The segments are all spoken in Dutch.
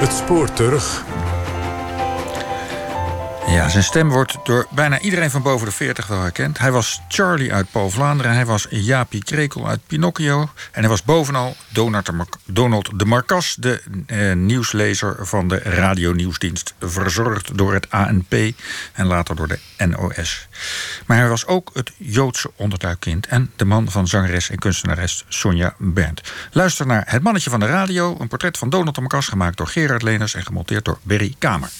Het spoor terug ja, zijn stem wordt door bijna iedereen van boven de 40 wel herkend. Hij was Charlie uit Paul Vlaanderen. Hij was Jaapie Krekel uit Pinocchio. En hij was bovenal Donald de Marcas, de eh, nieuwslezer van de radionieuwsdienst. Verzorgd door het ANP en later door de NOS. Maar hij was ook het Joodse onderduikkind en de man van zangeres en kunstenares Sonja Berndt. Luister naar Het Mannetje van de Radio, een portret van Donald de Marcas gemaakt door Gerard Leners en gemonteerd door Berry Kamer.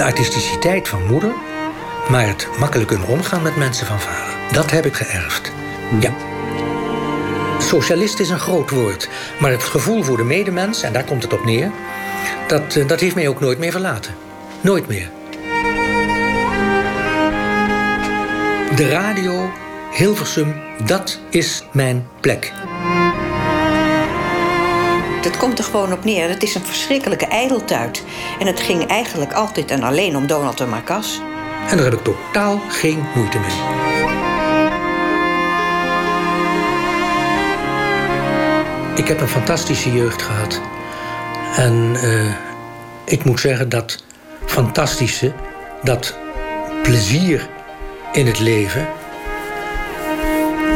de artisticiteit van moeder, maar het makkelijk kunnen omgaan met mensen van vader. Dat heb ik geërfd. Ja. Socialist is een groot woord, maar het gevoel voor de medemens, en daar komt het op neer, dat, eh, dat heeft mij ook nooit meer verlaten. Nooit meer. De radio, Hilversum, dat is mijn plek. Het komt er gewoon op neer. Het is een verschrikkelijke ijdeltuit. En het ging eigenlijk altijd en alleen om Donald de Marcas. En daar heb ik totaal geen moeite mee. Ik heb een fantastische jeugd gehad. En uh, ik moet zeggen dat fantastische, dat plezier in het leven,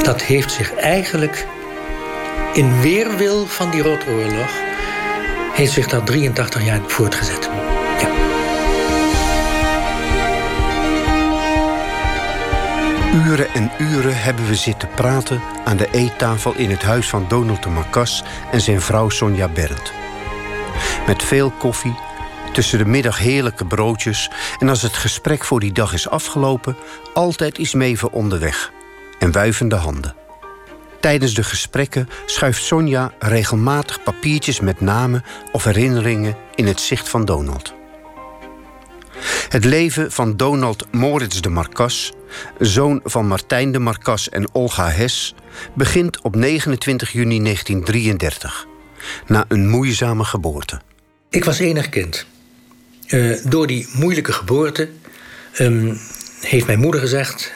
dat heeft zich eigenlijk in weerwil van die rotoorlog heeft zich dat 83 jaar voortgezet. Uren en uren hebben we zitten praten aan de eettafel in het huis van Donald de Marcas en zijn vrouw Sonja Bernd. Met veel koffie, tussen de middag heerlijke broodjes en als het gesprek voor die dag is afgelopen, altijd is Meven onderweg en wuivende handen. Tijdens de gesprekken schuift Sonja regelmatig papiertjes met namen of herinneringen in het zicht van Donald. Het leven van Donald Moritz de Marcas, zoon van Martijn de Marcas en Olga Hes, begint op 29 juni 1933, na een moeizame geboorte. Ik was enig kind. Uh, door die moeilijke geboorte um, heeft mijn moeder gezegd: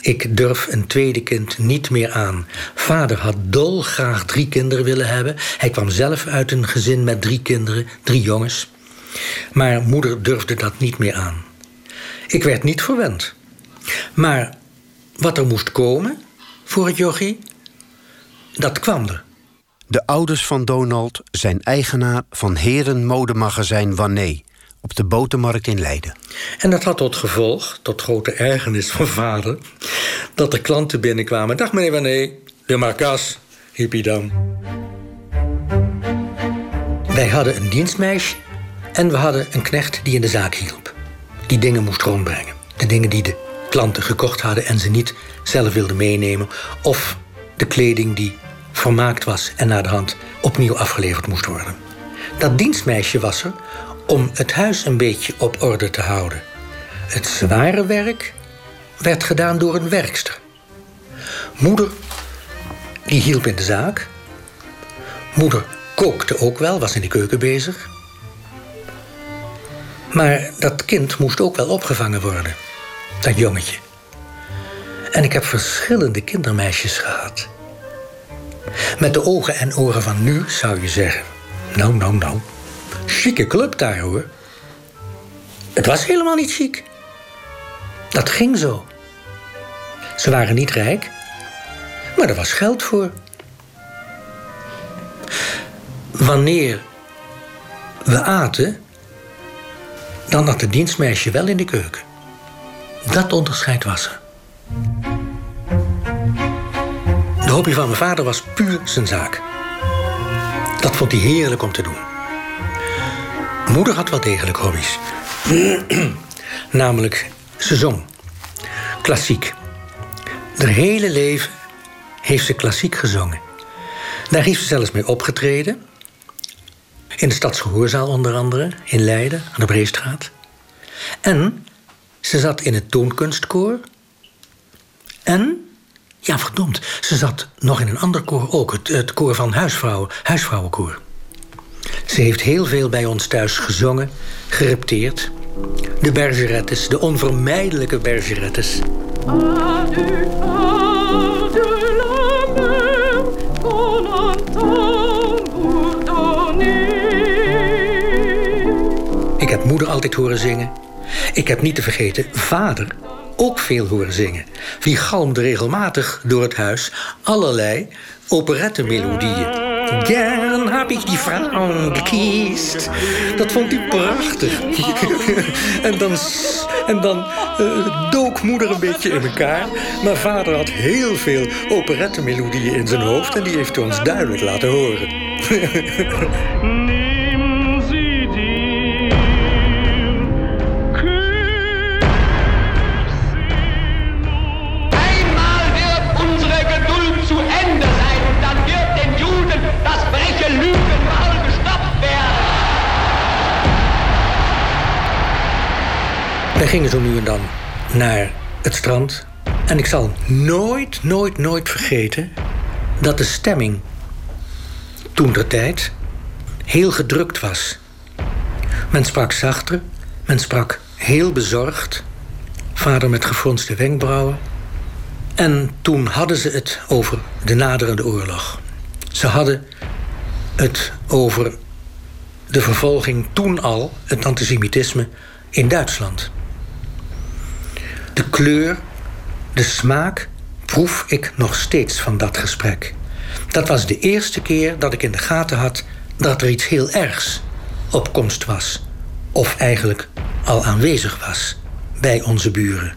ik durf een tweede kind niet meer aan. Vader had dolgraag drie kinderen willen hebben. Hij kwam zelf uit een gezin met drie kinderen, drie jongens. Maar moeder durfde dat niet meer aan. Ik werd niet verwend. Maar wat er moest komen voor het jochie, dat kwam er. De ouders van Donald zijn eigenaar van herenmodemagazijn Wanné op de botermarkt in Leiden. En dat had tot gevolg, tot grote ergernis van vader, dat er klanten binnenkwamen. Dag meneer Wanné, de Marcas, hippie dan. Wij hadden een dienstmeisje en we hadden een knecht die in de zaak hielp. Die dingen moest rondbrengen. De dingen die de klanten gekocht hadden en ze niet zelf wilden meenemen. Of de kleding die vermaakt was en naar de hand opnieuw afgeleverd moest worden. Dat dienstmeisje was er om het huis een beetje op orde te houden. Het zware werk werd gedaan door een werkster. Moeder, die hielp in de zaak. Moeder kookte ook wel, was in de keuken bezig. Maar dat kind moest ook wel opgevangen worden. Dat jongetje. En ik heb verschillende kindermeisjes gehad. Met de ogen en oren van nu zou je zeggen: Nou, nou, nou. Chique club daar hoor. Het was helemaal niet chic. Dat ging zo. Ze waren niet rijk, maar er was geld voor. Wanneer we aten, dan had het dienstmeisje wel in de keuken. Dat onderscheid was er. De hobby van mijn vader was puur zijn zaak. Dat vond hij heerlijk om te doen. Moeder had wel degelijk hobby's. Namelijk, ze zong. Klassiek. Haar hele leven heeft ze klassiek gezongen. Daar heeft ze zelfs mee opgetreden. In de Stadsgehoorzaal onder andere, in Leiden, aan de Breestraat. En ze zat in het toonkunstkoor. En, ja verdomd, ze zat nog in een ander koor ook. Het, het koor van huisvrouwen, huisvrouwenkoor. Ze heeft heel veel bij ons thuis gezongen, gerepteerd. De bergerettes, de onvermijdelijke bergerettes. Ik heb moeder altijd horen zingen. Ik heb niet te vergeten vader ook veel horen zingen. Wie galmde regelmatig door het huis allerlei operettemelodieën. Gern heb ik die vrouw gekiest. Dat vond hij prachtig. en dan, en dan uh, dook moeder een beetje in elkaar. Maar vader had heel veel operettemelodieën in zijn hoofd... en die heeft hij ons duidelijk laten horen. Wij gingen zo nu en dan naar het strand. En ik zal nooit, nooit, nooit vergeten dat de stemming toen der tijd heel gedrukt was. Men sprak zachter, men sprak heel bezorgd. Vader met gefronste wenkbrauwen. En toen hadden ze het over de naderende oorlog. Ze hadden het over de vervolging toen al, het antisemitisme in Duitsland. De kleur, de smaak proef ik nog steeds van dat gesprek. Dat was de eerste keer dat ik in de gaten had dat er iets heel ergs op komst was. Of eigenlijk al aanwezig was bij onze buren.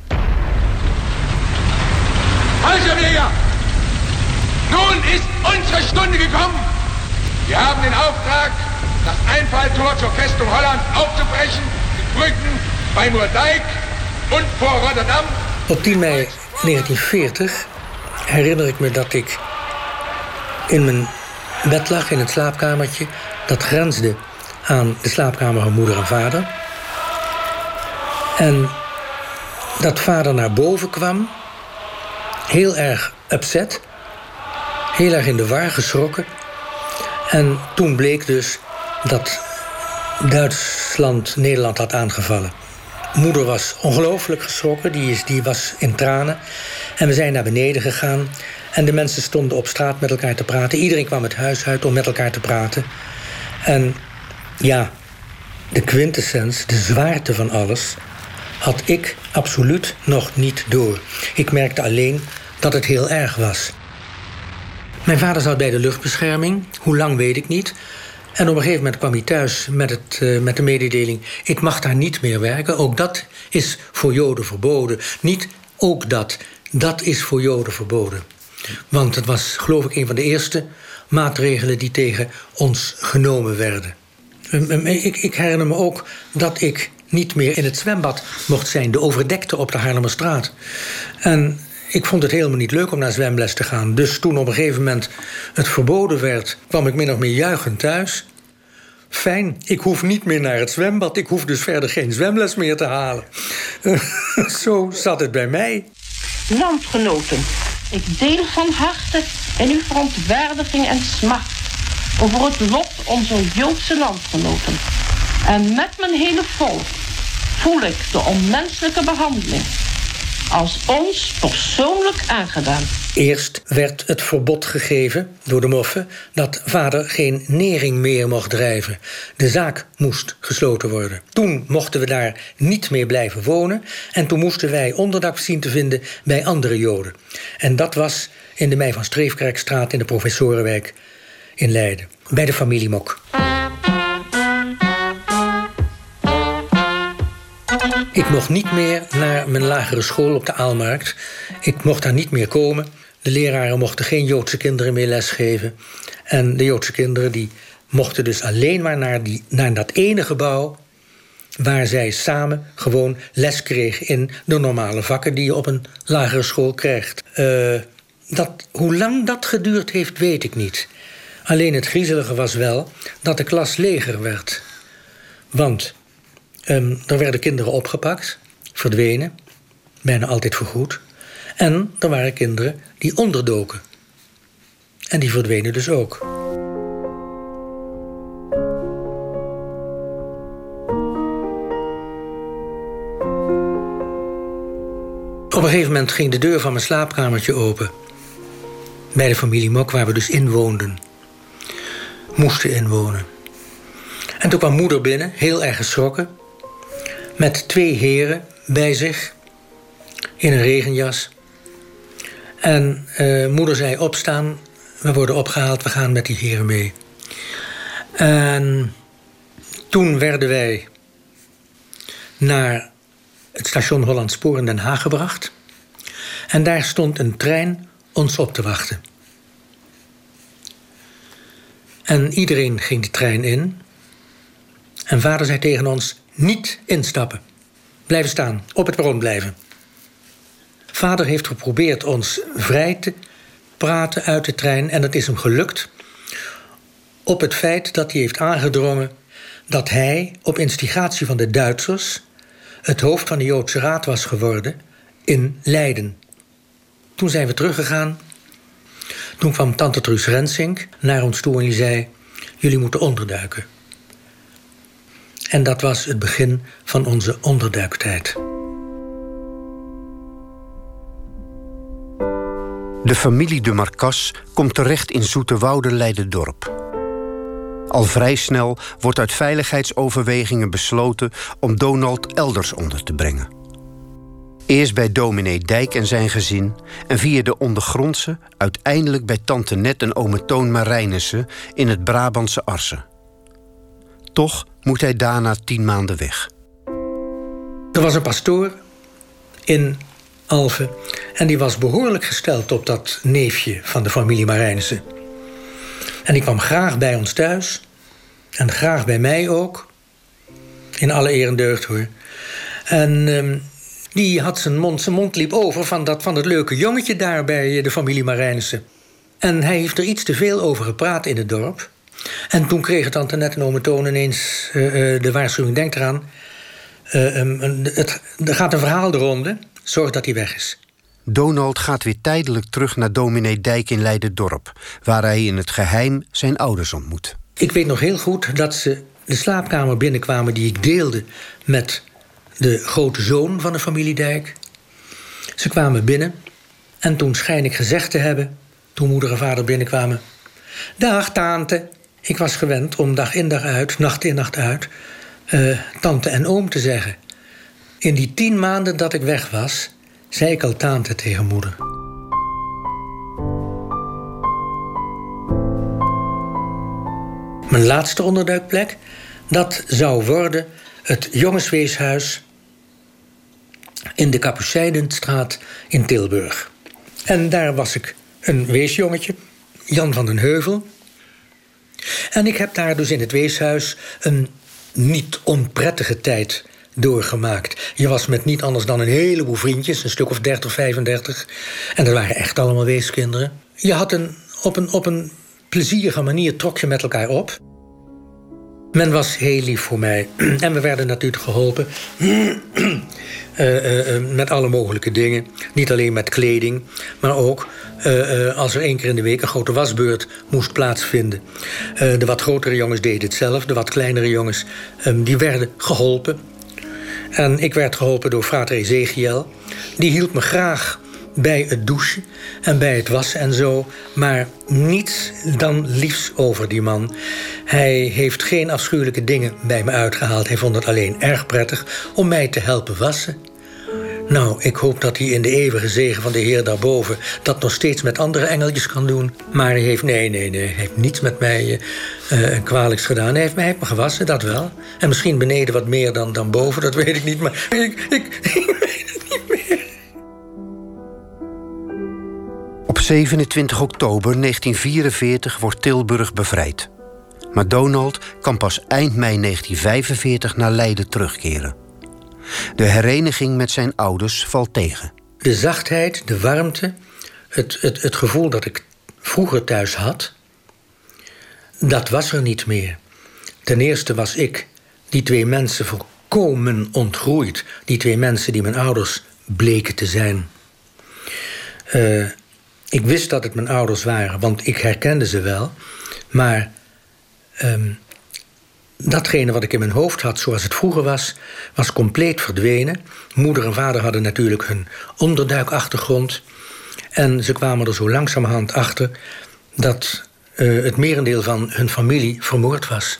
Halsjäger! Nun ist unsere Stunde gekommen. Wir haben den Auftrag, das Einfalltor zur Festung Holland aufzubrechen, die Brücken bei Moerdijk. Op 10 mei 1940 herinner ik me dat ik in mijn bed lag in het slaapkamertje. Dat grensde aan de slaapkamer van moeder en vader. En dat vader naar boven kwam, heel erg upset, heel erg in de war geschrokken. En toen bleek dus dat Duitsland Nederland had aangevallen. Moeder was ongelooflijk geschrokken, die, is, die was in tranen. En we zijn naar beneden gegaan. En de mensen stonden op straat met elkaar te praten. Iedereen kwam het huis uit om met elkaar te praten. En ja, de quintessens, de zwaarte van alles, had ik absoluut nog niet door. Ik merkte alleen dat het heel erg was. Mijn vader zat bij de luchtbescherming. Hoe lang weet ik niet. En op een gegeven moment kwam hij thuis met, het, uh, met de mededeling: Ik mag daar niet meer werken. Ook dat is voor Joden verboden. Niet ook dat. Dat is voor Joden verboden. Want het was, geloof ik, een van de eerste maatregelen die tegen ons genomen werden. Ik, ik herinner me ook dat ik niet meer in het zwembad mocht zijn, de overdekte op de Haarlemmerstraat. En ik vond het helemaal niet leuk om naar zwemles te gaan. Dus toen op een gegeven moment het verboden werd, kwam ik min of meer juichend thuis. Fijn, ik hoef niet meer naar het zwembad. Ik hoef dus verder geen zwemles meer te halen. Zo zat het bij mij. Landgenoten, ik deel van harte in uw verontwaardiging en smacht over het lot onze Joodse landgenoten. En met mijn hele volk voel ik de onmenselijke behandeling als ons persoonlijk aangedaan. Eerst werd het verbod gegeven door de moffen dat vader geen nering meer mocht drijven. De zaak moest gesloten worden. Toen mochten we daar niet meer blijven wonen en toen moesten wij onderdak zien te vinden bij andere Joden. En dat was in de Mei van Streefkerkstraat in de Professorenwijk in Leiden, bij de familie Mok. Ik mocht niet meer naar mijn lagere school op de Aalmarkt. Ik mocht daar niet meer komen. De leraren mochten geen Joodse kinderen meer lesgeven. En de Joodse kinderen die mochten dus alleen maar naar, die, naar dat ene gebouw... waar zij samen gewoon les kregen in de normale vakken... die je op een lagere school krijgt. Uh, dat, hoe lang dat geduurd heeft, weet ik niet. Alleen het griezelige was wel dat de klas leger werd. Want Ehm, um, er werden kinderen opgepakt, verdwenen, bijna altijd vergoed. En er waren kinderen die onderdoken. En die verdwenen dus ook. Op een gegeven moment ging de deur van mijn slaapkamertje open. Bij de familie Mok, waar we dus inwoonden. Moesten inwonen. En toen kwam moeder binnen, heel erg geschrokken. Met twee heren bij zich. In een regenjas. En uh, moeder zei opstaan. We worden opgehaald, we gaan met die heren mee. En toen werden wij naar het station Holland Spoor in Den Haag gebracht. En daar stond een trein ons op te wachten. En iedereen ging de trein in. En vader zei tegen ons: niet instappen. Blijven staan, op het perron blijven. Vader heeft geprobeerd ons vrij te praten uit de trein en het is hem gelukt. Op het feit dat hij heeft aangedrongen dat hij op instigatie van de Duitsers het hoofd van de Joodse Raad was geworden in Leiden. Toen zijn we teruggegaan. Toen kwam tante Truus Rensink naar ons toe en die zei: Jullie moeten onderduiken. En dat was het begin van onze onderduiktijd. De familie de Marcas komt terecht in Zoeterwoude Leidendorp. Al vrij snel wordt uit veiligheidsoverwegingen besloten om Donald elders onder te brengen. Eerst bij dominee Dijk en zijn gezin en via de ondergrondse uiteindelijk bij tante Net en ome Toon Marijnissen in het Brabantse Arsen. Toch moet hij daarna tien maanden weg. Er was een pastoor in Alphen en die was behoorlijk gesteld op dat neefje van de familie Marijnissen. En die kwam graag bij ons thuis. En graag bij mij ook. In alle eer en deugd hoor. En ehm, die had zijn mond, zijn mond liep over van dat, van dat leuke jongetje daar bij de familie Marijnissen. En hij heeft er iets te veel over gepraat in het dorp. En toen kregen tante Net en ome Toon ineens uh, uh, de waarschuwing, denk eraan... Uh, um, het, er gaat een verhaal de ronde, zorg dat hij weg is. Donald gaat weer tijdelijk terug naar dominee Dijk in Leiden-dorp... waar hij in het geheim zijn ouders ontmoet. Ik weet nog heel goed dat ze de slaapkamer binnenkwamen... die ik deelde met de grote zoon van de familie Dijk. Ze kwamen binnen en toen schijn ik gezegd te hebben... toen moeder en vader binnenkwamen... Dag, tante. Ik was gewend om dag in dag uit, nacht in nacht uit... Uh, tante en oom te zeggen. In die tien maanden dat ik weg was zei ik al tante tegen moeder. Mijn laatste onderduikplek, dat zou worden het jongensweeshuis in de Kapucijnenstraat in Tilburg. En daar was ik een weesjongetje, Jan van den Heuvel. En ik heb daar dus in het weeshuis een niet onprettige tijd doorgemaakt. Je was met niet anders dan een heleboel vriendjes, een stuk of 30, 35. En dat waren echt allemaal weeskinderen. Je had een, op, een, op een plezierige manier trok je met elkaar op. Men was heel lief voor mij. En we werden natuurlijk geholpen. Uh, uh, met alle mogelijke dingen. Niet alleen met kleding, maar ook als er één keer in de week een grote wasbeurt moest plaatsvinden. de wat grotere jongens deden het zelf, de wat kleinere jongens um, die werden geholpen. En ik werd geholpen door frater Ezekiel. Die hielp me graag bij het douchen en bij het wassen en zo. Maar niets dan liefs over die man. Hij heeft geen afschuwelijke dingen bij me uitgehaald. Hij vond het alleen erg prettig om mij te helpen wassen. Nou, ik hoop dat hij in de eeuwige zegen van de Heer daarboven... dat nog steeds met andere engeltjes kan doen. Maar hij heeft, nee, nee, nee, hij heeft niets met mij uh, kwalijks gedaan. Hij heeft, mij gewassen, dat wel. En misschien beneden wat meer dan, dan boven, dat weet ik niet. Maar ik, ik, 27 oktober 1944 wordt Tilburg bevrijd. Maar Donald kan pas eind mei 1945 naar Leiden terugkeren. De hereniging met zijn ouders valt tegen. De zachtheid, de warmte, het, het, het gevoel dat ik vroeger thuis had, dat was er niet meer. Ten eerste was ik die twee mensen volkomen ontgroeid. Die twee mensen die mijn ouders bleken te zijn. Uh, ik wist dat het mijn ouders waren, want ik herkende ze wel. Maar um, datgene wat ik in mijn hoofd had zoals het vroeger was, was compleet verdwenen. Moeder en vader hadden natuurlijk hun onderduikachtergrond. En ze kwamen er zo langzamerhand achter dat uh, het merendeel van hun familie vermoord was.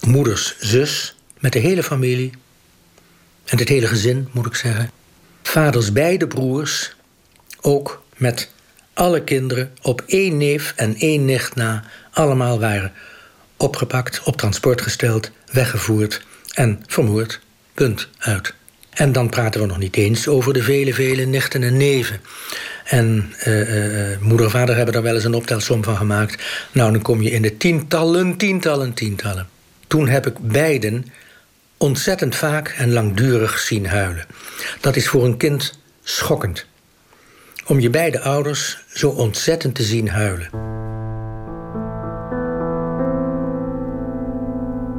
Moeders zus met de hele familie. En het hele gezin, moet ik zeggen. Vaders beide broers, ook met alle kinderen op één neef en één nicht na, allemaal waren opgepakt, op transport gesteld, weggevoerd en vermoord. Punt uit. En dan praten we nog niet eens over de vele, vele nichten en neven. En uh, uh, moeder en vader hebben daar wel eens een optelsom van gemaakt. Nou, dan kom je in de tientallen, tientallen, tientallen. Toen heb ik beiden ontzettend vaak en langdurig zien huilen. Dat is voor een kind schokkend. Om je beide ouders zo ontzettend te zien huilen.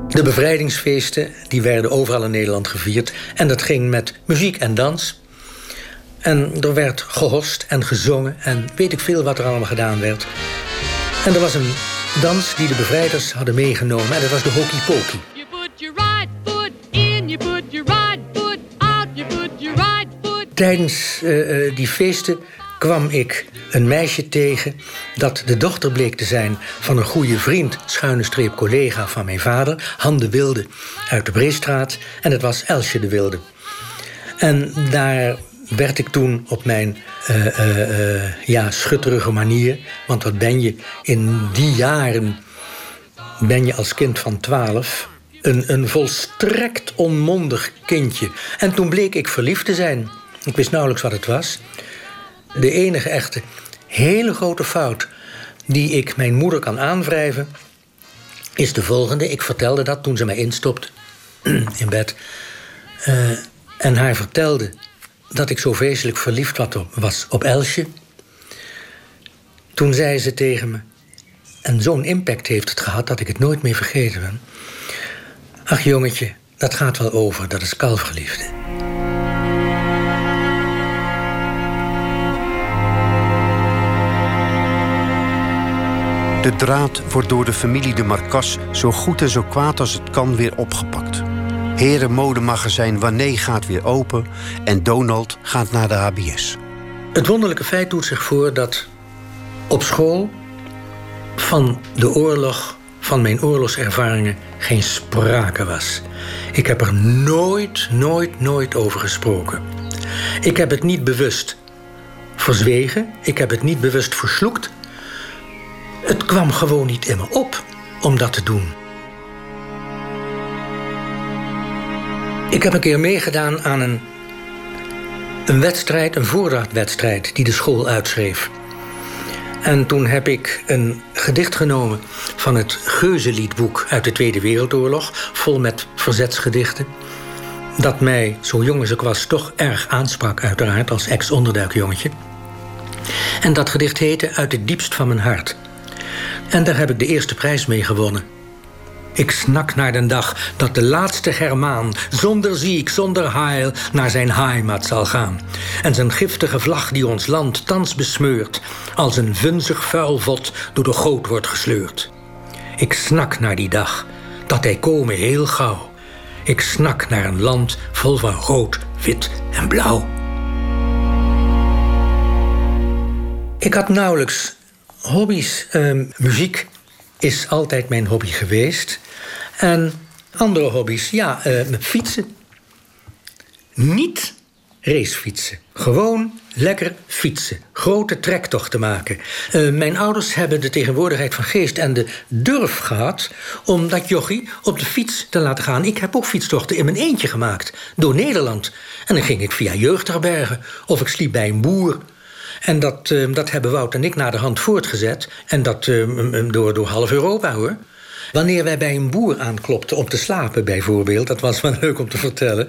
De bevrijdingsfeesten die werden overal in Nederland gevierd. En dat ging met muziek en dans. En er werd gehost en gezongen en weet ik veel wat er allemaal gedaan werd. En er was een dans die de bevrijders hadden meegenomen en dat was de Hokey Pokey. Tijdens uh, die feesten kwam ik een meisje tegen dat de dochter bleek te zijn van een goede vriend, schuine streep collega van mijn vader, Han de Wilde uit de Breestraat. En het was Elsje de Wilde. En daar werd ik toen op mijn uh, uh, uh, ja, schutterige manier, want wat ben je in die jaren, ben je als kind van twaalf een, een volstrekt onmondig kindje. En toen bleek ik verliefd te zijn. Ik wist nauwelijks wat het was. De enige echte hele grote fout die ik mijn moeder kan aanwrijven, is de volgende. Ik vertelde dat toen ze mij instopt in bed. Uh, en haar vertelde dat ik zo vreselijk verliefd was op Elsje. Toen zei ze tegen me, en zo'n impact heeft het gehad dat ik het nooit meer vergeten ben. Ach jongetje, dat gaat wel over, dat is kalfgeliefde. De draad wordt door de familie de Marcas zo goed en zo kwaad als het kan weer opgepakt. Herenmodemagazijn Wanneer gaat weer open en Donald gaat naar de HBS. Het wonderlijke feit doet zich voor dat op school van de oorlog, van mijn oorlogservaringen, geen sprake was. Ik heb er nooit, nooit, nooit over gesproken. Ik heb het niet bewust verzwegen, ik heb het niet bewust versloekt. Het kwam gewoon niet in me op om dat te doen. Ik heb een keer meegedaan aan een, een wedstrijd, een voorraadwedstrijd, die de school uitschreef. En toen heb ik een gedicht genomen van het Geuzenliedboek uit de Tweede Wereldoorlog, vol met verzetsgedichten. Dat mij, zo jong als ik was, toch erg aansprak, uiteraard, als ex-onderduikjongetje. En dat gedicht heette Uit het diepst van mijn hart. En daar heb ik de eerste prijs mee gewonnen. Ik snak naar den dag dat de laatste Germaan zonder ziek, zonder heil naar zijn heimat zal gaan. En zijn giftige vlag die ons land thans besmeurt, als een vunzig vuilvot door de goot wordt gesleurd. Ik snak naar die dag, dat hij komen heel gauw. Ik snak naar een land vol van rood, wit en blauw. Ik had nauwelijks hobby's. Uh, muziek is altijd mijn hobby geweest. En andere hobby's, ja, uh, fietsen. Niet racefietsen. Gewoon lekker fietsen. Grote trektochten maken. Uh, mijn ouders hebben de tegenwoordigheid van geest en de durf gehad... om dat jochie op de fiets te laten gaan. Ik heb ook fietstochten in mijn eentje gemaakt. Door Nederland. En dan ging ik via jeugdherbergen. Of ik sliep bij een boer... En dat, uh, dat hebben Wout en ik naar de hand voortgezet. En dat uh, door, door half Europa hoor. Wanneer wij bij een boer aanklopten om te slapen, bijvoorbeeld, dat was wel leuk om te vertellen,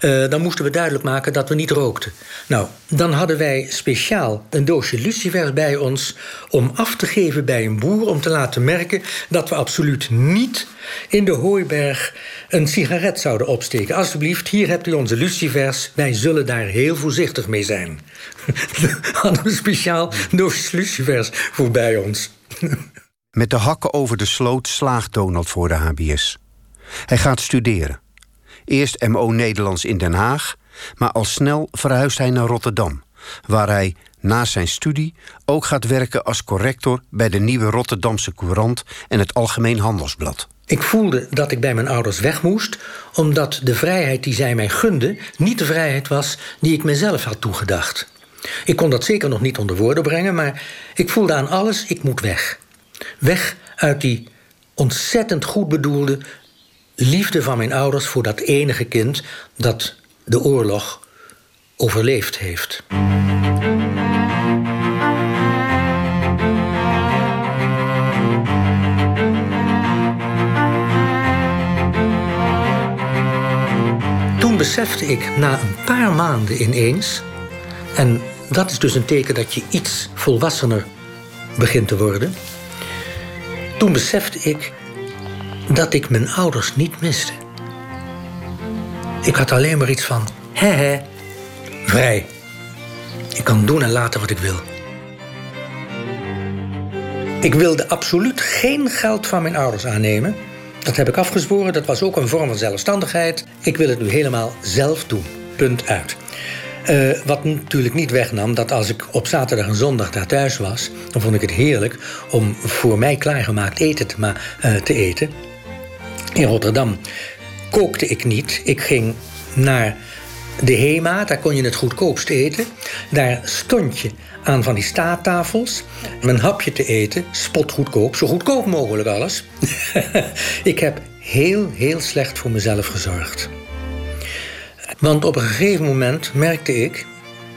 uh, dan moesten we duidelijk maken dat we niet rookten. Nou, dan hadden wij speciaal een doosje lucifers bij ons om af te geven bij een boer om te laten merken dat we absoluut niet in de hooiberg een sigaret zouden opsteken. Alsjeblieft, hier hebt u onze lucifers. Wij zullen daar heel voorzichtig mee zijn. We hadden een speciaal doosje lucifers voor bij ons. Met de hakken over de sloot slaagt Donald voor de HBS. Hij gaat studeren. Eerst MO Nederlands in Den Haag, maar al snel verhuist hij naar Rotterdam, waar hij naast zijn studie ook gaat werken als corrector bij de nieuwe Rotterdamse Courant en het Algemeen Handelsblad. Ik voelde dat ik bij mijn ouders weg moest, omdat de vrijheid die zij mij gunden niet de vrijheid was die ik mezelf had toegedacht. Ik kon dat zeker nog niet onder woorden brengen, maar ik voelde aan alles: ik moet weg. Weg uit die ontzettend goed bedoelde liefde van mijn ouders voor dat enige kind dat de oorlog overleefd heeft. Toen besefte ik na een paar maanden ineens, en dat is dus een teken dat je iets volwassener begint te worden. Toen besefte ik dat ik mijn ouders niet miste. Ik had alleen maar iets van, hè hè, vrij. Ik kan doen en laten wat ik wil. Ik wilde absoluut geen geld van mijn ouders aannemen. Dat heb ik afgezworen, dat was ook een vorm van zelfstandigheid. Ik wil het nu helemaal zelf doen. Punt uit. Uh, wat natuurlijk niet wegnam dat als ik op zaterdag en zondag daar thuis was, dan vond ik het heerlijk om voor mij klaargemaakt eten te, uh, te eten. In Rotterdam kookte ik niet. Ik ging naar de HEMA, daar kon je het goedkoopst eten. Daar stond je aan van die staattafels. Een hapje te eten, spotgoedkoop, zo goedkoop mogelijk alles. ik heb heel, heel slecht voor mezelf gezorgd. Want op een gegeven moment merkte ik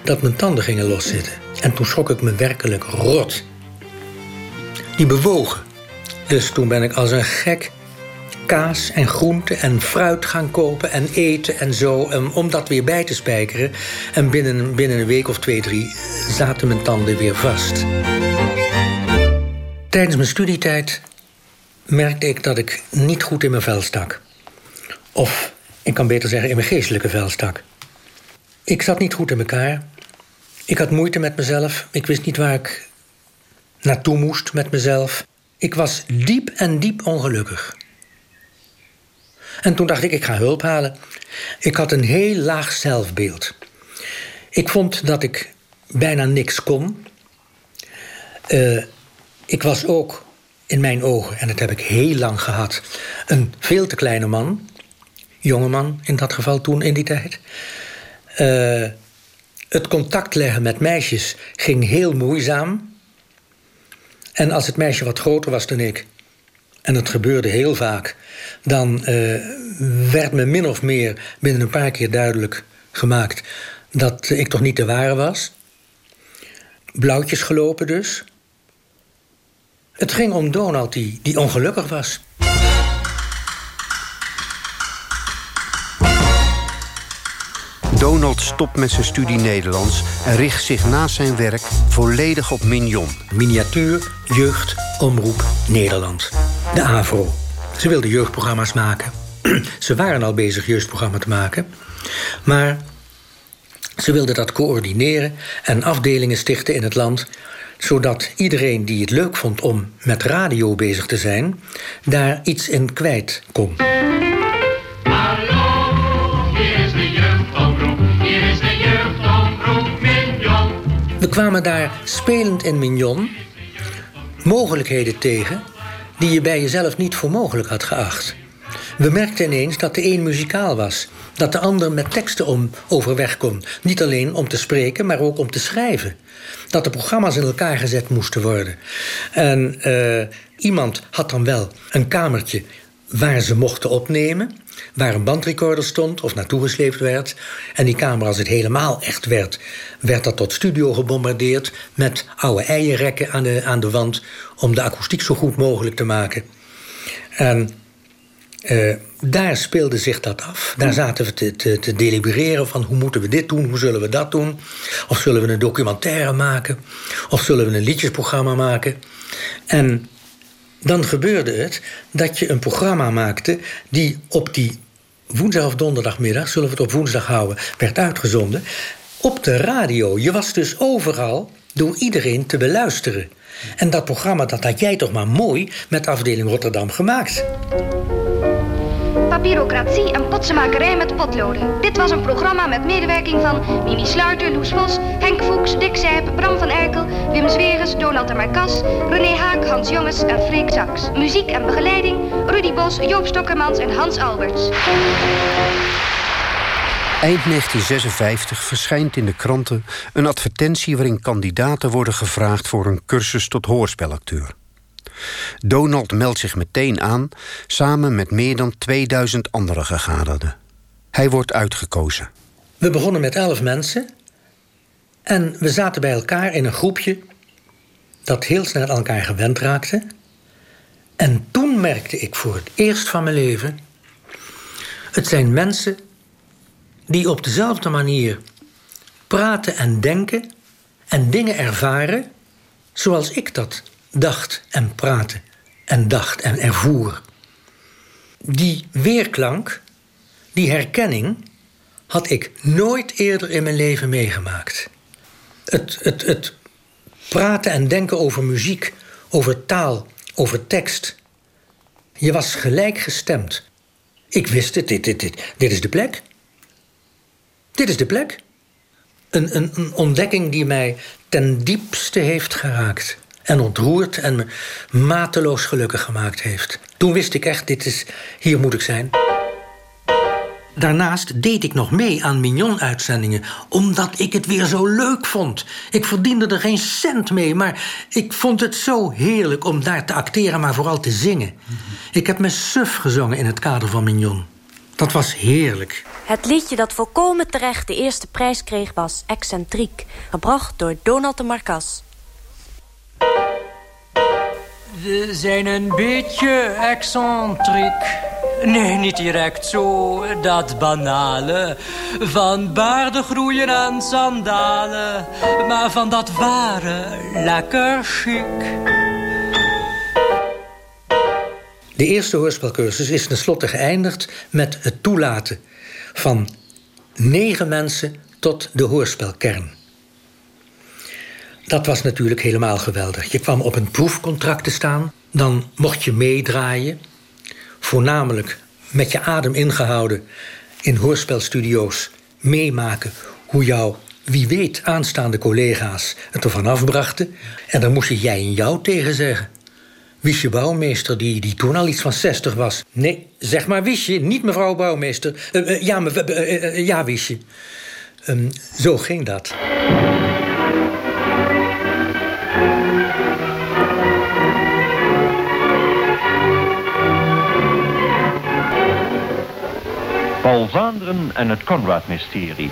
dat mijn tanden gingen loszitten. En toen schrok ik me werkelijk rot. Die bewogen. Dus toen ben ik als een gek kaas en groenten en fruit gaan kopen en eten en zo. om dat weer bij te spijkeren. En binnen, binnen een week of twee, drie zaten mijn tanden weer vast. Tijdens mijn studietijd merkte ik dat ik niet goed in mijn vel stak. Of ik kan beter zeggen in mijn geestelijke vel stak. Ik zat niet goed in elkaar. Ik had moeite met mezelf. Ik wist niet waar ik naartoe moest met mezelf. Ik was diep en diep ongelukkig. En toen dacht ik, ik ga hulp halen. Ik had een heel laag zelfbeeld. Ik vond dat ik bijna niks kon. Uh, ik was ook in mijn ogen, en dat heb ik heel lang gehad, een veel te kleine man. Jongeman in dat geval toen in die tijd. Uh, het contact leggen met meisjes ging heel moeizaam. En als het meisje wat groter was dan ik, en dat gebeurde heel vaak, dan uh, werd me min of meer binnen een paar keer duidelijk gemaakt dat ik toch niet de ware was. Blauwtjes gelopen dus. Het ging om Donald die, die ongelukkig was. Donald stopt met zijn studie Nederlands en richt zich naast zijn werk volledig op Mignon. Miniatuur, jeugd, omroep, Nederland. De AVRO. Ze wilden jeugdprogramma's maken. ze waren al bezig jeugdprogramma te maken. Maar ze wilden dat coördineren en afdelingen stichten in het land zodat iedereen die het leuk vond om met radio bezig te zijn, daar iets in kwijt kon. We kwamen daar spelend in Mignon mogelijkheden tegen die je bij jezelf niet voor mogelijk had geacht. We merkten ineens dat de een muzikaal was, dat de ander met teksten om overweg kon. Niet alleen om te spreken, maar ook om te schrijven. Dat de programma's in elkaar gezet moesten worden. En uh, iemand had dan wel een kamertje waar ze mochten opnemen waar een bandrecorder stond of naartoe gesleept werd. En die kamer, als het helemaal echt werd, werd dat tot studio gebombardeerd met oude eierrekken aan de, aan de wand om de akoestiek zo goed mogelijk te maken. En uh, daar speelde zich dat af. Daar zaten we te, te, te, delibereren van hoe moeten we dit doen, hoe zullen we dat doen. Of zullen we een documentaire maken, of zullen we een liedjesprogramma maken. En dan gebeurde het dat je een programma maakte die op die woensdag of donderdagmiddag, zullen we het op woensdag houden, werd uitgezonden. Op de radio. Je was dus overal door iedereen te beluisteren. En dat programma dat had jij toch maar mooi met afdeling Rotterdam gemaakt. Papierocratie en potsenmakerij met potloden. Dit was een programma met medewerking van Mimi Sluiter, Loes Vos, Henk Fuchs, Dick Zijp, Bram van Erkel, Wim Zweres, Donald de Marcas, René Haak, Hans Jonges en Freek Saks. Muziek en begeleiding Rudy Bos, Joop Stokkermans en Hans Alberts. Eind 1956 verschijnt in de kranten een advertentie waarin kandidaten worden gevraagd voor een cursus tot hoorspelacteur. Donald meldt zich meteen aan, samen met meer dan 2000 andere gegadigden. Hij wordt uitgekozen. We begonnen met elf mensen. En we zaten bij elkaar in een groepje dat heel snel aan elkaar gewend raakte. En toen merkte ik voor het eerst van mijn leven... het zijn mensen die op dezelfde manier praten en denken... en dingen ervaren zoals ik dat dacht en praatte en dacht en ervoer. Die weerklank, die herkenning, had ik nooit eerder in mijn leven meegemaakt. Het, het, het praten en denken over muziek, over taal, over tekst. Je was gelijk gestemd. Ik wist het, dit, dit, dit, dit is de plek. Dit is de plek. Een, een, een ontdekking die mij ten diepste heeft geraakt en ontroerd en me mateloos gelukkig gemaakt heeft. Toen wist ik echt, dit is, hier moet ik zijn. Daarnaast deed ik nog mee aan Mignon-uitzendingen, omdat ik het weer zo leuk vond. Ik verdiende er geen cent mee, maar ik vond het zo heerlijk om daar te acteren, maar vooral te zingen. Ik heb me suf gezongen in het kader van Mignon. Dat was heerlijk. Het liedje dat volkomen terecht de eerste prijs kreeg was Excentriek, gebracht door Donald de Marcas. We zijn een beetje excentriek. Nee, niet direct zo, dat banale. Van baarden groeien en sandalen. Maar van dat ware, lekker chic. De eerste hoorspelcursus is tenslotte geëindigd met het toelaten van negen mensen tot de hoorspelkern. Dat was natuurlijk helemaal geweldig. Je kwam op een proefcontract te staan, dan mocht je meedraaien, voornamelijk met je adem ingehouden in hoorspelstudio's meemaken hoe jouw, wie weet, aanstaande collega's het ervan afbrachten. En dan moest je jij en jou tegen zeggen. Wiesje Bouwmeester, die, die toen al iets van 60 was. Nee, zeg maar Wiesje, niet mevrouw Bouwmeester. Uh, uh, ja, me, uh, ja, Wiesje. Um, zo ging dat. Paul Vlaanderen en het Conrad-mysterie.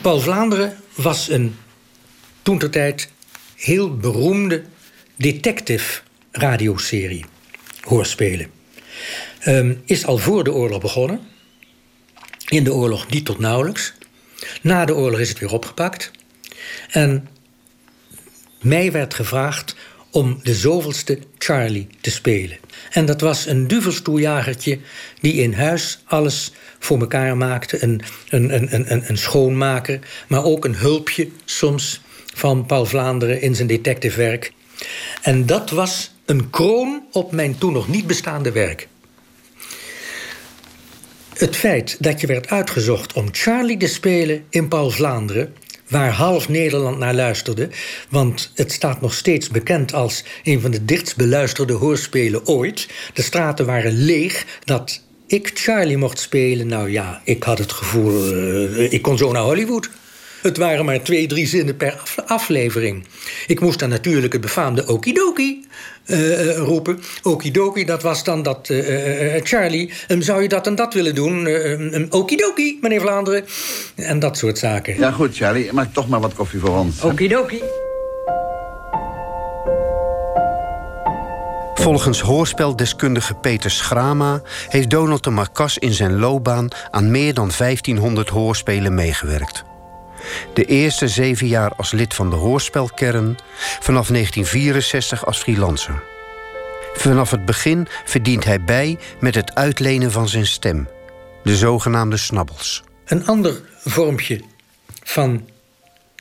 Paul Vlaanderen was een toen ter tijd heel beroemde detective radioserie, hoorspelen. Um, is al voor de oorlog begonnen. In de oorlog niet tot nauwelijks. Na de oorlog is het weer opgepakt. En mij werd gevraagd om de zoveelste Charlie te spelen. En dat was een duvelstoeljagertje die in huis alles voor elkaar maakte. Een, een, een, een, een schoonmaker, maar ook een hulpje soms van Paul Vlaanderen in zijn detectivewerk. En dat was een kroon op mijn toen nog niet bestaande werk. Het feit dat je werd uitgezocht om Charlie te spelen in Paul Vlaanderen waar half Nederland naar luisterde. Want het staat nog steeds bekend als een van de dichtst beluisterde hoorspelen ooit. De straten waren leeg dat ik Charlie mocht spelen. Nou ja, ik had het gevoel, uh, ik kon zo naar Hollywood. Het waren maar twee, drie zinnen per aflevering. Ik moest dan natuurlijk het befaamde okidoki uh, roepen. Okidoki, dat was dan dat... Uh, Charlie, um, zou je dat en dat willen doen? Um, okidoki, meneer Vlaanderen. En dat soort zaken. Ja, goed, Charlie. Maak toch maar wat koffie voor ons. Okidoki. Volgens hoorspel-deskundige Peter Schrama heeft Donald de Marcas in zijn loopbaan aan meer dan 1500 hoorspelen meegewerkt. De eerste zeven jaar als lid van de hoorspelkern, vanaf 1964 als freelancer. Vanaf het begin verdient hij bij met het uitlenen van zijn stem, de zogenaamde snabbels. Een ander vormpje van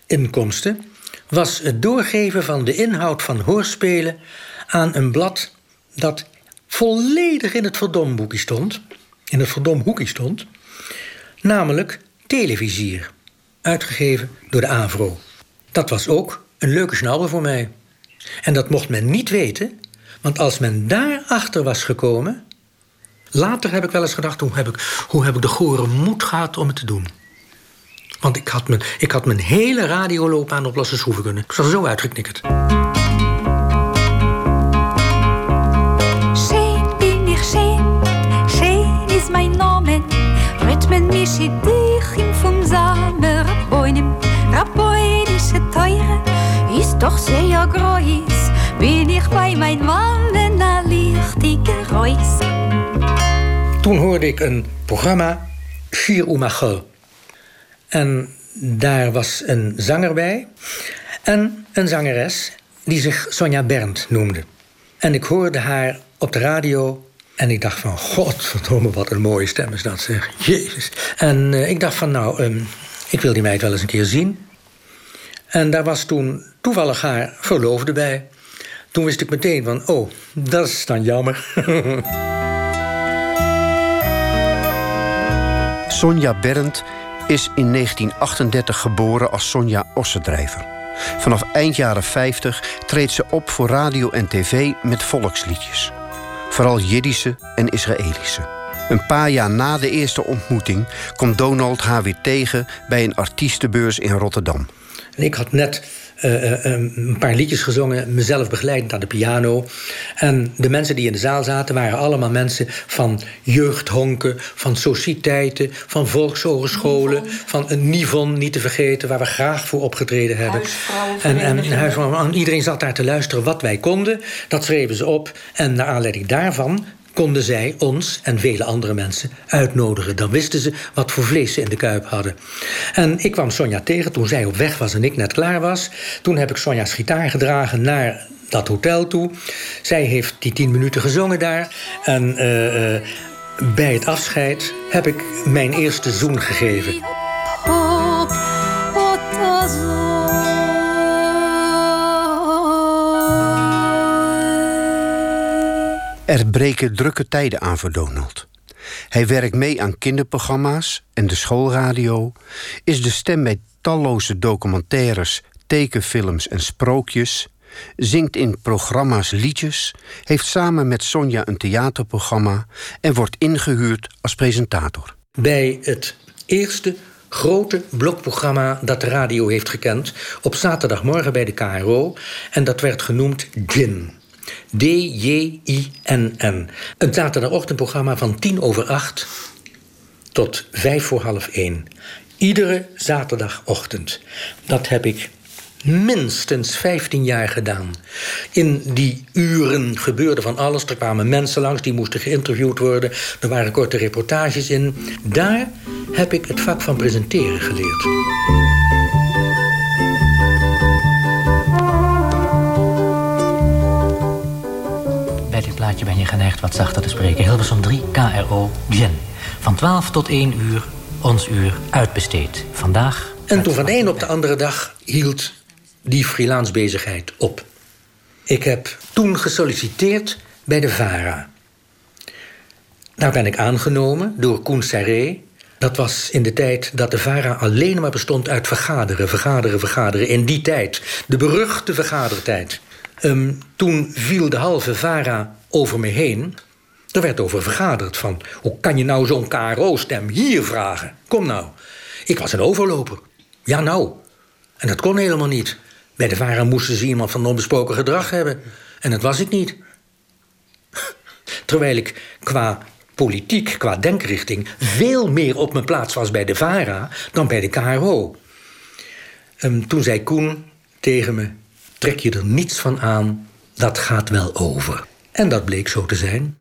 inkomsten was het doorgeven van de inhoud van hoorspelen aan een blad dat volledig in het verdomboekje stond, in het verdomhoekje stond, namelijk Televisier, uitgegeven door de AVRO. Dat was ook een leuke snabel voor mij. En dat mocht men niet weten, want als men daarachter was gekomen. Later heb ik wel eens gedacht: hoe heb ik, hoe heb ik de gore moed gehad om het te doen? Want ik had mijn, ik had mijn hele radioloopbaan op losse schroeven kunnen. Ik was zo uitgeknikkerd. Is vom Samer Raboinem. Raboinische Teure ist doch sehr groß. Bin ich bei mein Mann, wenn er lichtige Reus. Toen hoorde ik een programma, Shir Umachel. En daar was een zanger bij. En een zangeres die zich Sonja Berndt noemde. En ik hoorde haar op de radio. En ik dacht van, godverdomme, wat een mooie stem is dat zeg. Jezus. En eh, ik dacht van, nou, ehm, ik wil die meid wel eens een keer zien. En daar was toen toevallig haar verloofde bij. Toen wist ik meteen van, oh, dat is dan jammer. Sonja Berndt is in 1938 geboren als Sonja Ossendrijver. Vanaf eind jaren 50 treedt ze op voor radio en tv met volksliedjes. Vooral Jiddische en Israëlische. Een paar jaar na de eerste ontmoeting komt Donald haar weer tegen bij een artiestenbeurs in Rotterdam. En ik had net uh, een paar liedjes gezongen, mezelf begeleidend aan de piano. En de mensen die in de zaal zaten waren allemaal mensen van jeugdhonken, van sociëteiten, van volkshogescholen, van een Nivon niet te vergeten, waar we graag voor opgetreden hebben. En, en, en iedereen zat daar te luisteren wat wij konden. Dat schreven ze op. En naar aanleiding daarvan konden zij ons en vele andere mensen uitnodigen. Dan wisten ze wat voor vlees ze in de kuip hadden. En ik kwam Sonja tegen toen zij op weg was en ik net klaar was. Toen heb ik Sonja's gitaar gedragen naar dat hotel toe. Zij heeft die tien minuten gezongen daar. En uh, uh, bij het afscheid heb ik mijn eerste zoen gegeven. Er breken drukke tijden aan voor Donald. Hij werkt mee aan kinderprogramma's en de schoolradio, is de stem bij talloze documentaires, tekenfilms en sprookjes, zingt in programma's liedjes, heeft samen met Sonja een theaterprogramma en wordt ingehuurd als presentator. Bij het eerste grote blokprogramma dat de radio heeft gekend op zaterdagmorgen bij de KRO en dat werd genoemd Gin. D-J-I-N-N. Een zaterdagochtendprogramma van tien over acht tot vijf voor half één. Iedere zaterdagochtend. Dat heb ik minstens 15 jaar gedaan. In die uren gebeurde van alles. Er kwamen mensen langs die moesten geïnterviewd worden. Er waren korte reportages in. Daar heb ik het vak van presenteren geleerd. Plaatje ben je geneigd wat zachter te spreken. Hilversum 3, KRO, Gen. Van 12 tot 1 uur, ons uur, uitbesteed. Vandaag... En toen van de een op de andere dag hield die freelance bezigheid op. Ik heb toen gesolliciteerd bij de VARA. Daar ben ik aangenomen door Koen Sarré. Dat was in de tijd dat de VARA alleen maar bestond uit vergaderen, vergaderen, vergaderen. In die tijd, de beruchte vergadertijd. Um, toen viel de halve VARA over me heen. Er werd over vergaderd van... hoe kan je nou zo'n KRO-stem hier vragen? Kom nou. Ik was een overloper. Ja nou. En dat kon helemaal niet. Bij de VARA moesten ze iemand van onbesproken gedrag hebben. En dat was ik niet. Terwijl ik qua politiek, qua denkrichting... veel meer op mijn plaats was bij de VARA dan bij de KRO. Um, toen zei Koen tegen me... trek je er niets van aan, dat gaat wel over. En dat bleek zo te zijn.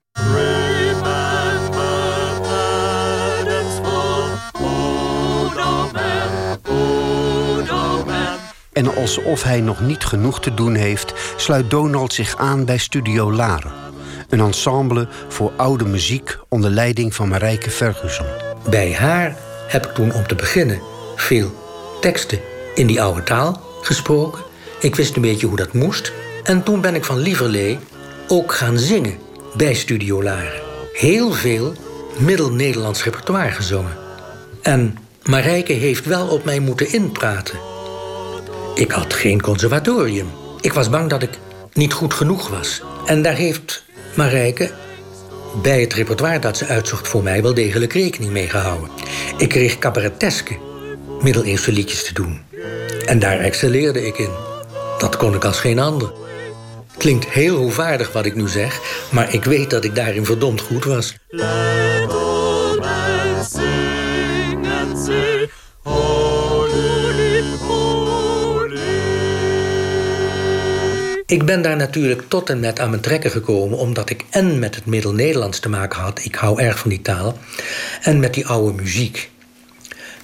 En alsof hij nog niet genoeg te doen heeft, sluit Donald zich aan bij Studio Laren. Een ensemble voor oude muziek onder leiding van Marijke Ferguson. Bij haar heb ik toen om te beginnen veel teksten in die oude taal gesproken. Ik wist een beetje hoe dat moest. En toen ben ik van Lieverlee ook gaan zingen bij Studio Laren. Heel veel middel-Nederlands repertoire gezongen. En Marijke heeft wel op mij moeten inpraten. Ik had geen conservatorium. Ik was bang dat ik niet goed genoeg was. En daar heeft Marijke bij het repertoire dat ze uitzocht voor mij wel degelijk rekening mee gehouden. Ik kreeg cabareteske middeleeuwse liedjes te doen. En daar excelleerde ik in. Dat kon ik als geen ander. Klinkt heel hoevaardig wat ik nu zeg, maar ik weet dat ik daarin verdomd goed was. Ik ben daar natuurlijk tot en met aan mijn trekken gekomen, omdat ik en met het Middel-Nederlands te maken had. Ik hou erg van die taal. En met die oude muziek.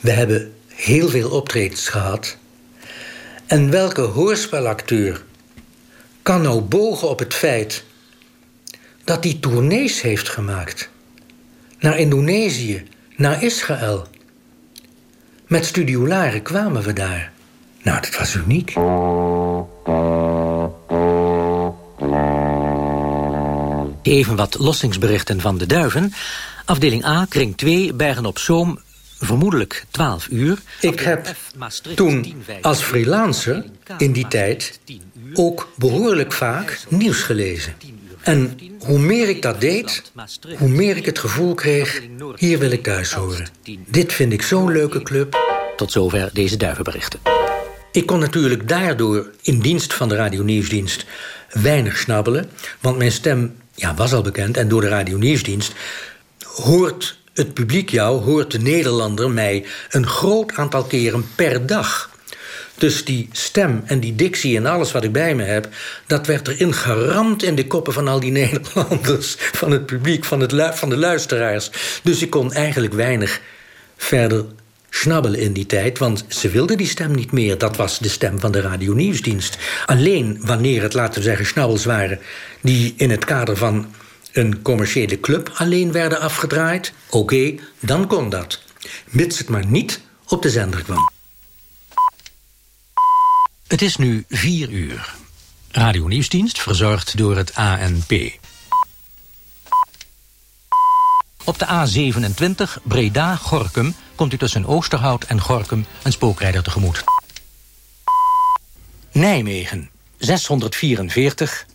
We hebben heel veel optredens gehad. En welke hoorspelacteur kan nou bogen op het feit dat hij tournees heeft gemaakt? Naar Indonesië, naar Israël. Met Studiolare kwamen we daar. Nou, dat was uniek. Even wat lossingsberichten van de duiven. Afdeling A, kring 2, Bergen op Zoom, vermoedelijk 12 uur. Ik heb toen als freelancer in die tijd ook behoorlijk vaak nieuws gelezen. En hoe meer ik dat deed, hoe meer ik het gevoel kreeg... hier wil ik thuis horen. Dit vind ik zo'n leuke club. Tot zover deze duivenberichten. Ik kon natuurlijk daardoor in dienst van de radionieuwsdienst weinig snabbelen... want mijn stem ja, was al bekend en door de radionieuwsdienst... hoort het publiek jou, hoort de Nederlander mij... een groot aantal keren per dag... Dus die stem en die dictie en alles wat ik bij me heb... dat werd erin geramd in de koppen van al die Nederlanders... van het publiek, van, het van de luisteraars. Dus ik kon eigenlijk weinig verder snabbelen in die tijd... want ze wilden die stem niet meer. Dat was de stem van de radionieuwsdienst. Alleen wanneer het, laten we zeggen, snabbels waren... die in het kader van een commerciële club alleen werden afgedraaid... oké, dan kon dat. Mits het maar niet op de zender kwam. Het is nu 4 uur. Radio Nieuwsdienst verzorgd door het ANP. Op de A27 Breda-Gorkum komt u tussen Oosterhout en Gorkum een spookrijder tegemoet. Nijmegen 644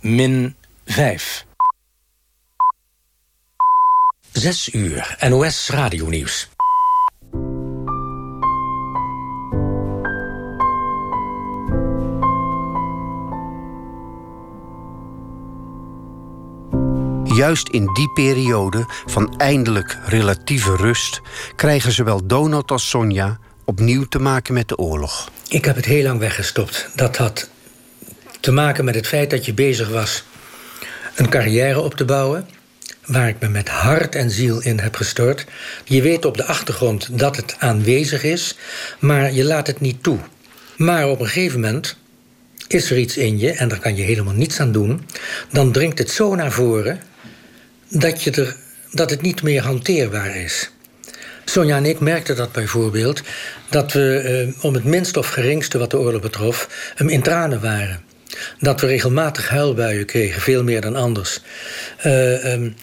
min 5. 6 uur NOS Radio Nieuws. Juist in die periode van eindelijk relatieve rust... krijgen zowel Donald als Sonja opnieuw te maken met de oorlog. Ik heb het heel lang weggestopt. Dat had te maken met het feit dat je bezig was... een carrière op te bouwen... waar ik me met hart en ziel in heb gestort. Je weet op de achtergrond dat het aanwezig is... maar je laat het niet toe. Maar op een gegeven moment is er iets in je... en daar kan je helemaal niets aan doen... dan dringt het zo naar voren dat, je er, dat het niet meer hanteerbaar is. Sonja en ik merkten dat bijvoorbeeld, dat we eh, om het minst of geringste wat de oorlog betrof, um, in tranen waren. Dat we regelmatig huilbuien kregen, veel meer dan anders. Uh, um,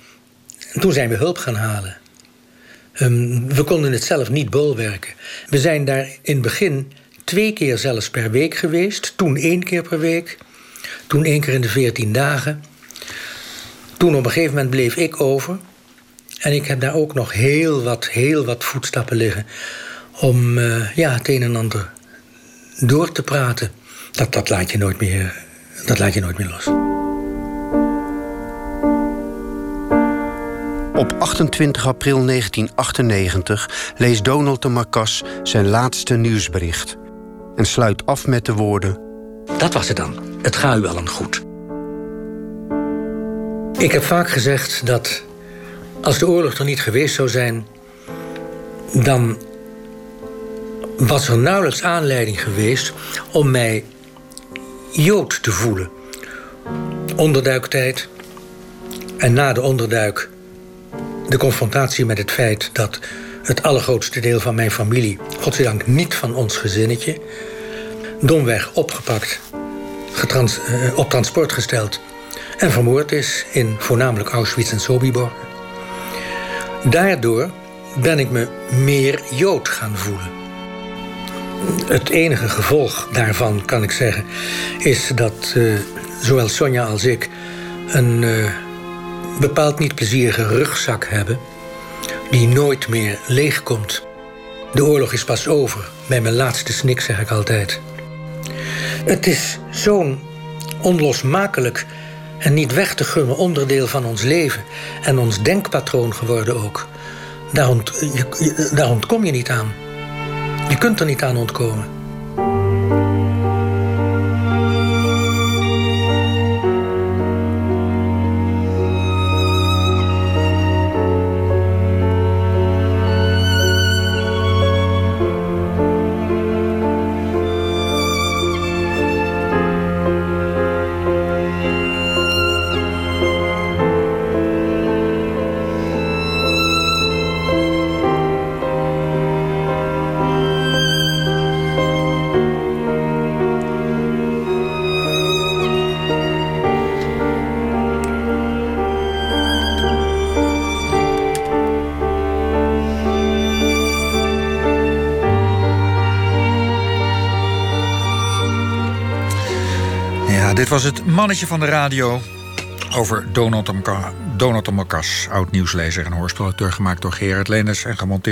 toen zijn we hulp gaan halen. Um, we konden het zelf niet bolwerken. We zijn daar in het begin twee keer zelfs per week geweest. Toen één keer per week. Toen één keer in de veertien dagen. Toen op een gegeven moment bleef ik over. En ik heb daar ook nog heel wat, heel wat voetstappen liggen. Om uh, ja, het een en ander door te praten. Dat, dat, laat je nooit meer, dat laat je nooit meer los. Op 28 april 1998 leest Donald de Marcas zijn laatste nieuwsbericht. En sluit af met de woorden... Dat was het dan. Het gaat u wel een goed. Ik heb vaak gezegd dat als de oorlog er niet geweest zou zijn, dan was er nauwelijks aanleiding geweest om mij Jood te voelen. Onderduiktijd en na de onderduik de confrontatie met het feit dat het allergrootste deel van mijn familie, godzijdank niet van ons gezinnetje, domweg opgepakt, uh, op transport gesteld en vermoord is in voornamelijk Auschwitz en Sobibor. Daardoor ben ik me meer Jood gaan voelen. Het enige gevolg daarvan, kan ik zeggen, is dat uh, zowel Sonja als ik een uh, bepaald niet plezierige rugzak hebben, die nooit meer leegkomt. De oorlog is pas over. Bij mijn laatste snik zeg ik altijd. Het is zo'n onlosmakelijk en niet weg te gummen onderdeel van ons leven en ons denkpatroon geworden ook. Daar, ont, daar ontkom je niet aan. Je kunt er niet aan ontkomen. Was het mannetje van de radio over Donald Makas, oud nieuwslezer en hoorspelauteur gemaakt door Gerard Leners en gemonteerd